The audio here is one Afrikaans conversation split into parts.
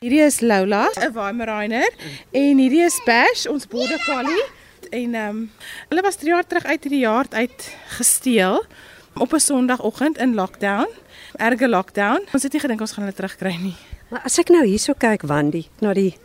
Hierdie is Lola, 'n Weimaraner en hierdie is Bash, ons border collie. En ehm um, hulle was 3 jaar terug uit hierdie jaar uit gesteel op 'n Sondagoggend in lockdown. Erge lockdown. Ons het nie gedink ons gaan hulle terugkry nie. Maar as ek nou hierso kyk, Wandy, na die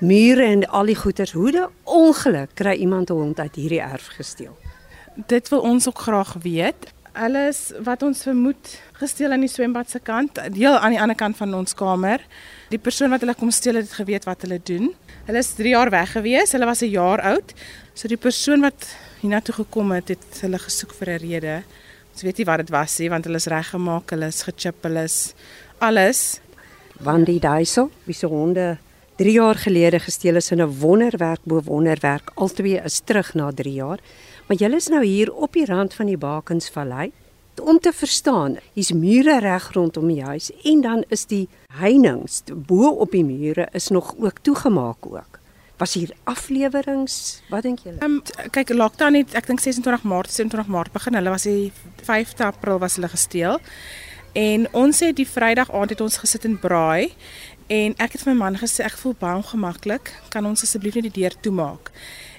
mure en al die goeders, hoe 'n ongeluk kry iemand 'n hond uit hierdie erf gesteel? Dit wil ons ook graag weet. Alles wat ons vermoed gesteel aan die swembad se kant, deel aan die ander kant van ons kamer. Die persoon wat hulle kom steel het geweet wat hulle doen. Hulle is 3 jaar weg gewees. Hulle was 'n jaar oud. So die persoon wat hiernatoe gekom het, het hulle gesoek vir 'n rede. Ons weet nie wat dit was nie want hulle is reggemaak, hulle is gechip, hulle is alles. Wandy Duisel, wie se honde 3 jaar gelede gesteel is in 'n wonderwerk bo wonderwerk. Altwee is terug na 3 jaar. Maar julle is nou hier op die rand van die Bakensvallei om te verstaan. Hier's mure reg rondom die huis en dan is die heininge bo op die mure is nog ook toegemaak ook. Was hier afleweringe? Wat dink julle? Ehm um, kyk, lockdown het ek dink 26 Maart, 27 Maart begin. Hulle was die 5de April was hulle gesteel. En ons het die Vrydag aand het ons gesit en braai en ek het vir my man gesê ek voel baie ongemaklik. Kan ons asseblief net die deur toemaak?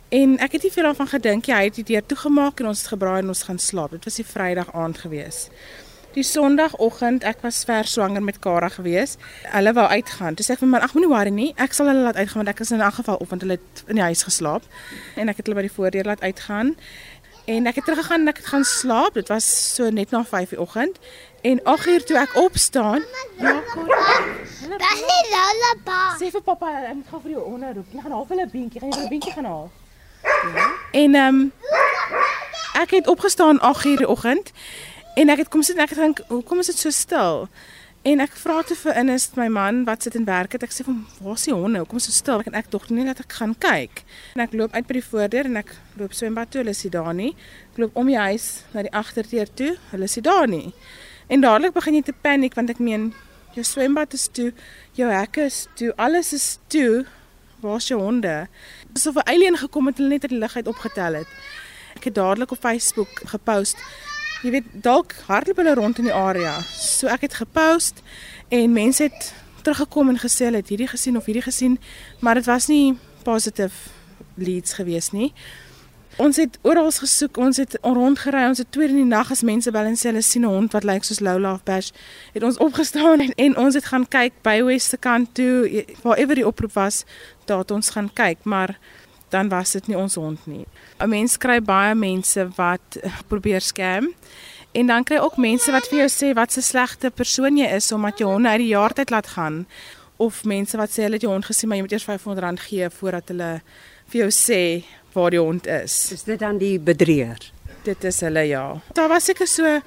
En ek het nie veel daarvan gedink nie. Hy het die deur toegemaak en ons het gebraai en ons gaan slaap. Dit was die Vrydag aand gewees. Die Sondagoggend, ek was ver swanger met Kara gewees. Hulle wou uitgaan. Toe sê ek vir my ag moenie worry nie. Ek sal hulle laat uitgaan want ek is in 'n geval op want hulle het in die huis geslaap. En ek het hulle by die voordeur laat uitgaan. En ek het teruggegaan en ek het gaan slaap. Dit was so net na 5:00 die oggend. En 8:00 toe ek opstaan, ja, Dis nie lullaby. sê vir pappa, ek moet gou vir jou onderroep. Jy gaan half hulle beentjie, gaan jy vir 'n beentjie gaan haal. Ja. En ehm um, ek het opgestaan 8:00 die oggend en ek het kom sit en ek het dink, hoekom is dit so stil? En ek vra te vir Ines, my man wat sit en werk het. Ek sê van, "Waar is die honde? Hoekom is so stil?" En ek dog nie dat ek gaan kyk. En ek loop uit by die voordeur en ek loop swembad toe, hulle is daar nie. Ek loop om die huis na die agterdeur toe, hulle is daar nie. En dadelik begin jy te paniek want ek meen jou swembad is toe, jou hekke is toe, alles is toe. Waar's jou honde? Asof 'n alien gekom het en hulle net uit die lug uit opgetel het. Ek het dadelik op Facebook gepost. Jy weet, dalk hardloop hulle rond in die area. So ek het gepost en mense het teruggekom en gesê hulle het hierdie gesien of hierdie gesien, maar dit was nie positive leads gewees nie. Ons het oral gesoek, ons het rondgery, ons het twee in die nag as mense bel en sê hulle sien 'n hond wat lyk soos Lola of Bash, het ons opgestaan en, en ons het gaan kyk by West se kant toe, waar ever die oproep was, daar het ons gaan kyk, maar dan was dit nie ons hond nie. 'n Mens kry baie mense wat probeer scam. En dan kry ook mense wat vir jou sê wat 'n slegte persoon jy is omdat jy honde uit die jaar uit laat gaan of mense wat sê hulle het jou hond gesien maar jy moet eers R500 gee voordat hulle vir jou sê waar die hond is. Is dit dan die bedrieër? Dit is hulle ja. Daar was seker so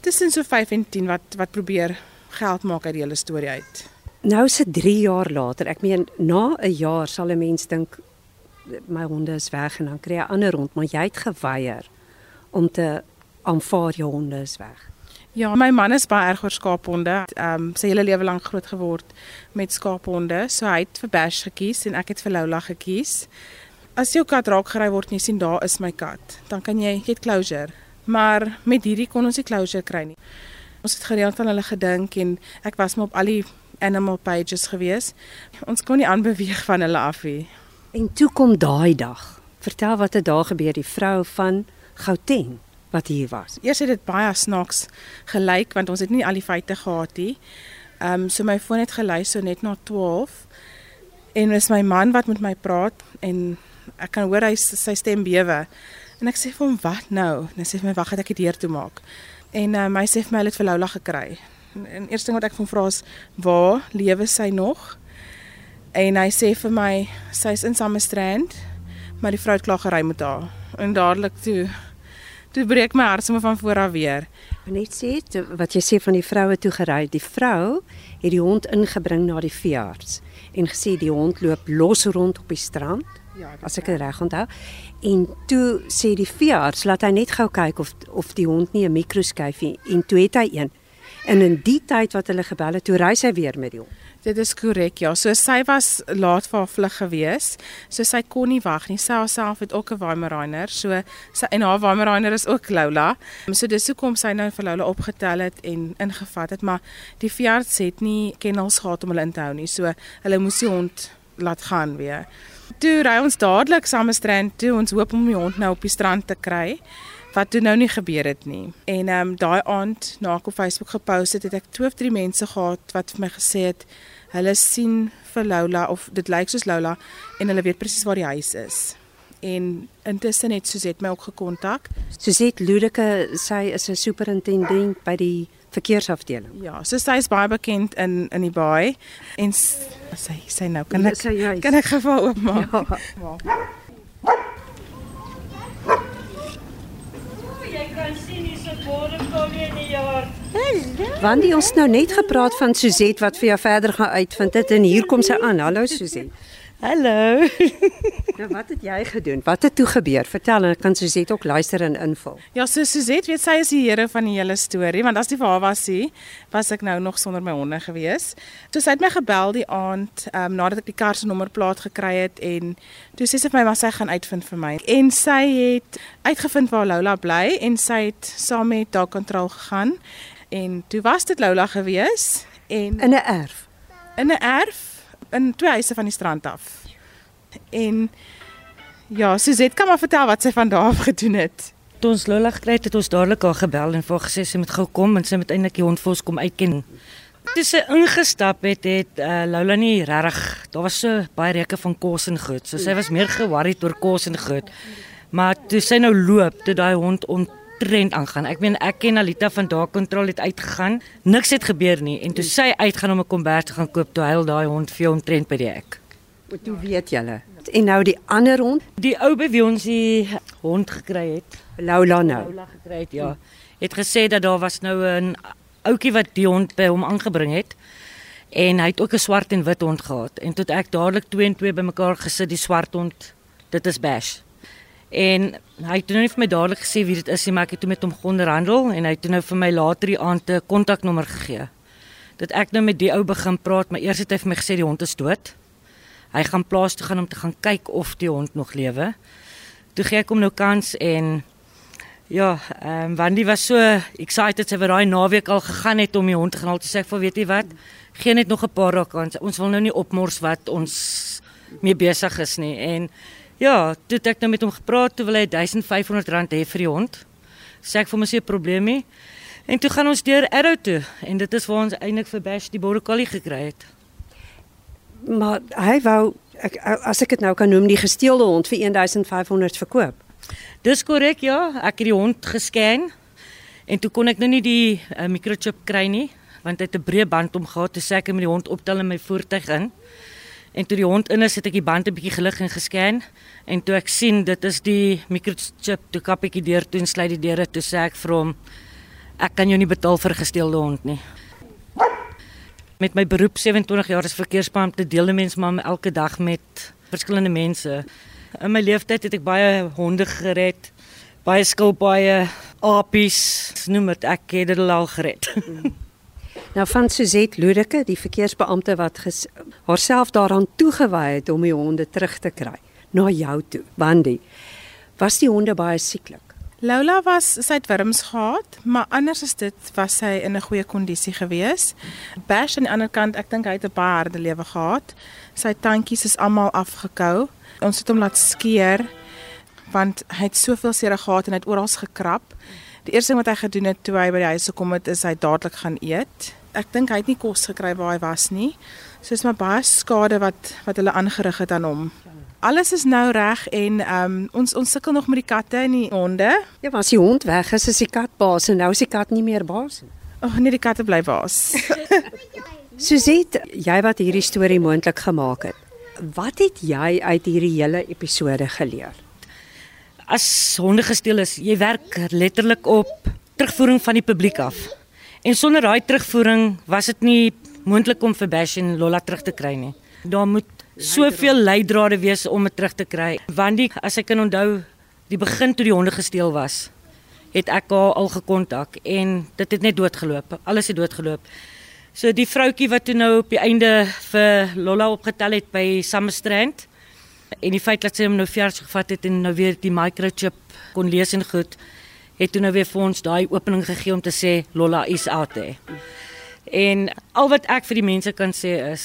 tussen so 5 en 10 wat wat probeer geld maak uit die hele storie uit. Nou is dit 3 jaar later. Ek meen na 'n jaar sal 'n mens dink my honde is weg en dan kry jy 'n ander hond, maar jy het geweier om te aanvaar jou honde is weg. Ja, my man is baie erg oor skaaphonde. Ehm um, sy hele lewe lank groot geword met skaaphonde. So hy het vir Bash gekies en ek het vir Lola gekies. As jou kat raak gery word en jy sien daar is my kat, dan kan jy get closure. Maar met hierdie kon ons nie closure kry nie. Ons het gereeld aan hulle gedink en ek was maar op al die animal pages gewees. Ons kon nie aanbeweeg van hulle af nie. En toe kom daai dag. Vertel wat het daar gebeur die vrou van Gauteng wat hier was. Eers het dit baie snaaks gelyk want ons het nie al die feite gehad nie. Ehm um, so my foon het gelei so net na 12 en dis my man wat met my praat en ek kan hoor hy sy stem bewe. En ek sê vir hom wat nou? En hy sê vir my wag, ek die deur toe maak. En um, hy sê vir my hy het vir Lola gekry. En, en eerste ding wat ek van vra is waar lewe sy nog? En hy sê vir my sy's in Samestrand, maar die vrou het klaar gery met haar. En dadelik toe toe breek my hart sommer van voor af weer. Net sê wat jy sê van die vroue toe gery. Die vrou het die hond ingebring na die veearts en gesê die hond loop los rond op die strand. Ja, as ek dit reg onthou. En toe sê die veearts laat hy net gou kyk of of die hond nie 'n mikroskyfie en toe het hy een. En in die tyd wat hulle gebel het, toe ry hy weer met die hond. Dit is korrek. Ja, so sy was laat vir haar vlug gewees. So sy kon nie wag nie. Sy self het ook 'n Weimaraner. So sy en haar Weimaraner is ook Lola. So dis hoekom sy nou vir Lola opgetel het en ingevat het, maar die veearts het nie kennels gehad om hulle in te hou nie. So hulle moes die hond laat gaan weer. Toe ry ons dadelik saam met strand toe. Ons hoop om die hond nou op die strand te kry wat toe nou nie gebeur het nie. En ehm um, daai aand na ek op Facebook gepost het, het ek twee of drie mense gehad wat vir my gesê het hulle sien vir Lola of dit lyk soos Lola en hulle weet presies waar die huis is. En intussen het Suzette my ook gekontak. Suzette Ludeke, sy is 'n superintendent by die verkeersafdeling. Ja, so sy is baie bekend in in die baai en sy sy nou kan ek Ja, kan ek gou oopmaak. Ja. ja. Jy kan sien hier's 'n borekolie in die jaar. Want die ons nou net gepraat van Suzette wat vir jou verder gaan uitvind het en hier kom sy aan. Hallo Suzette. Hallo. Nou wat het jy gedoen? Wat het toe gebeur? Vertel en kan Suzette ook luister en invul. Ja, so Suzette weet sy is die here van die hele storie, want as die vir haar was sie, was ek nou nog sonder my honde gewees. Toe sy het my gebel die aand, ehm um, nadat ek die kar se nommerplaat gekry het en toe sê sy vir my maar sy gaan uitvind vir my. En sy het uitgevind waar Lola bly en sy het saam met daar kontrol gegaan en toe was dit Lola gewees en In 'n erf. in 'n erf in twee huise van die strand af. En ja, Suzette kan maar vertel wat sy van daar af gedoen het. Toe ons Lola gekry het, het ons dadelik haar gebel en vir haar gesê sy moet gou kom en sy moet eintlik die hond vir ons kom uitken. Toe sy ingestap het, het uh, Lola nie regtig, daar was so baie reuke van kos en goed. So sy was meer ge-worried oor kos en goed. Maar toe sy nou loop, toe daai hond ontrent aangaan. Ek meen ek ken Alita van daar kontrol het uitgegaan. Niks het gebeur nie en toe sy uitgaan om 'n kombers te gaan koop, toe huil daai hond vir ontrent by die hek. Wat toe weet julle? En nou die ander hond, Die ou by wie ons die hond gekry het, Lola nou. Paula gekry het, ja, het gesê dat daar was nou 'n ouetjie wat die hond by hom aangebring het. En hy het ook 'n swart en wit hond gehad. En toe ek dadelik 2 en 2 bymekaar gesit, die swart hond, dit is Bash. En hy het nou nie vir my dadelik gesê wie dit is nie, maar ek het toe met hom onderhandel en hy het toe nou vir my later die aand 'n kontaknommer gegee. Dat ek nou met die ou begin praat, maar eers het hy vir my gesê die hond is dood. Hy gaan plaas toe gaan om te gaan kyk of die hond nog lewe. Toe gee ek hom nou kans en ja, ehm um, Wandy was so excited sy het daai naweek al gegaan het om die hond te gaan haal. Toe sê ek vir weet jy wat? Geen net nog 'n paar dae kans. Ons wil nou nie opmors wat ons mee besig is nie. En ja, toe het ek nou met hom gepraat, toe wil hy R1500 hê vir die hond. Sê ek vir my se 'n probleem nie. En toe gaan ons deur Arrow toe en dit is waar ons eintlik vir Bash die border collie gekry het. Maar hy wou ek as ek dit nou kan noem die gesteelde hond vir 1500 verkoop. Dis korrek ja, ek het die hond gescan en toe kon ek nou nie die uh, microchip kry nie want hy het 'n breë band om gehad te sê ek moet die hond optel in my voertuig in. En toe die hond in is, het ek die band 'n bietjie gelig en gescan en toe ek sien dit is die microchip, toe kap ek die deur toe en sluit die deure toe sê ek vir hom ek kan jou nie betaal vir gesteelde hond nie. Met my beroep 27 jaar as verkeersbeampte deel 'n mens maar elke dag met verskillende mense. In my lewenstyd het ek baie honde gered, baie skilpaaie, apies, noem dit, ek het dit al gered. Nou van Suzette Ludeke, die verkeersbeampte wat ges, haarself daaraan toegewy het om die honde terug te kry na jou toe. Wandy, was die honde baie sieklik? Lola was sy het wurms gehad, maar anders as dit was sy in 'n goeie kondisie gewees. Bash aan die ander kant, ek dink hy het 'n baie harde lewe gehad. Sy tandjies is almal afgekou. Ons het hom laat skeer want hy het soveel seer gehad en hy het oral gekrap. Die eerste ding wat hy gedoen het toe hy by die huis gekom het, is hy dadelik gaan eet. Ek dink hy het nie kos gekry waar hy was nie. So is maar baie skade wat wat hulle aangerig het aan hom. Alles is nou reg en ehm um, ons ons sukkel nog met die katte en die honde. Ja, was die hond weg is, is die kat baas en nou is die kat nie meer baas nie. O oh, nee, die katte bly baas. Suzette, jy wat hierdie storie moontlik gemaak het. Wat het jy uit hierdie hele episode geleer? As honde gesteel is, jy werk letterlik op terugvoering van die publiek af. En sonder daai terugvoering was dit nie moontlik om vir Bash en Lola terug te kry nie. Daar moet soveel leidrade wees om dit terug te kry. Want die as ek kan onthou, die begin toe die honde gesteel was, het ek haar al gekontak en dit het net doodgeloop. Alles het doodgeloop. So die vroutjie wat toe nou op die einde vir Lolla opgetel het by Summerstrand en die feit dat sy hom nou vers gevat het en nou weer die microchip kon lees en goed het toe nou weer vir ons daai opening gegee om te sê Lolla is out there. En al wat ek vir die mense kan sê is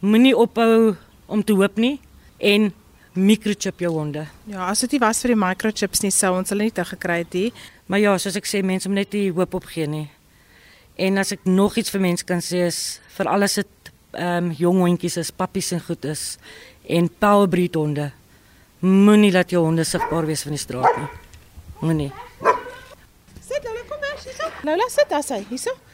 moenie ophou om te hoop nie en microchip jou honde. Ja, as dit nie was vir die microchips nie sou ons hulle nie te gekry het nie. Maar ja, soos ek sê, mense moet net nie hoop opgee nie. En as ek nog iets vir mense kan sê is vir alles dit ehm um, jong hondjies is, pappies en goed is en powerbreed honde. Moenie laat jou honde sigbaar wees van die straat nie. Moenie. Sit Lola, kom maar, hierso. Lola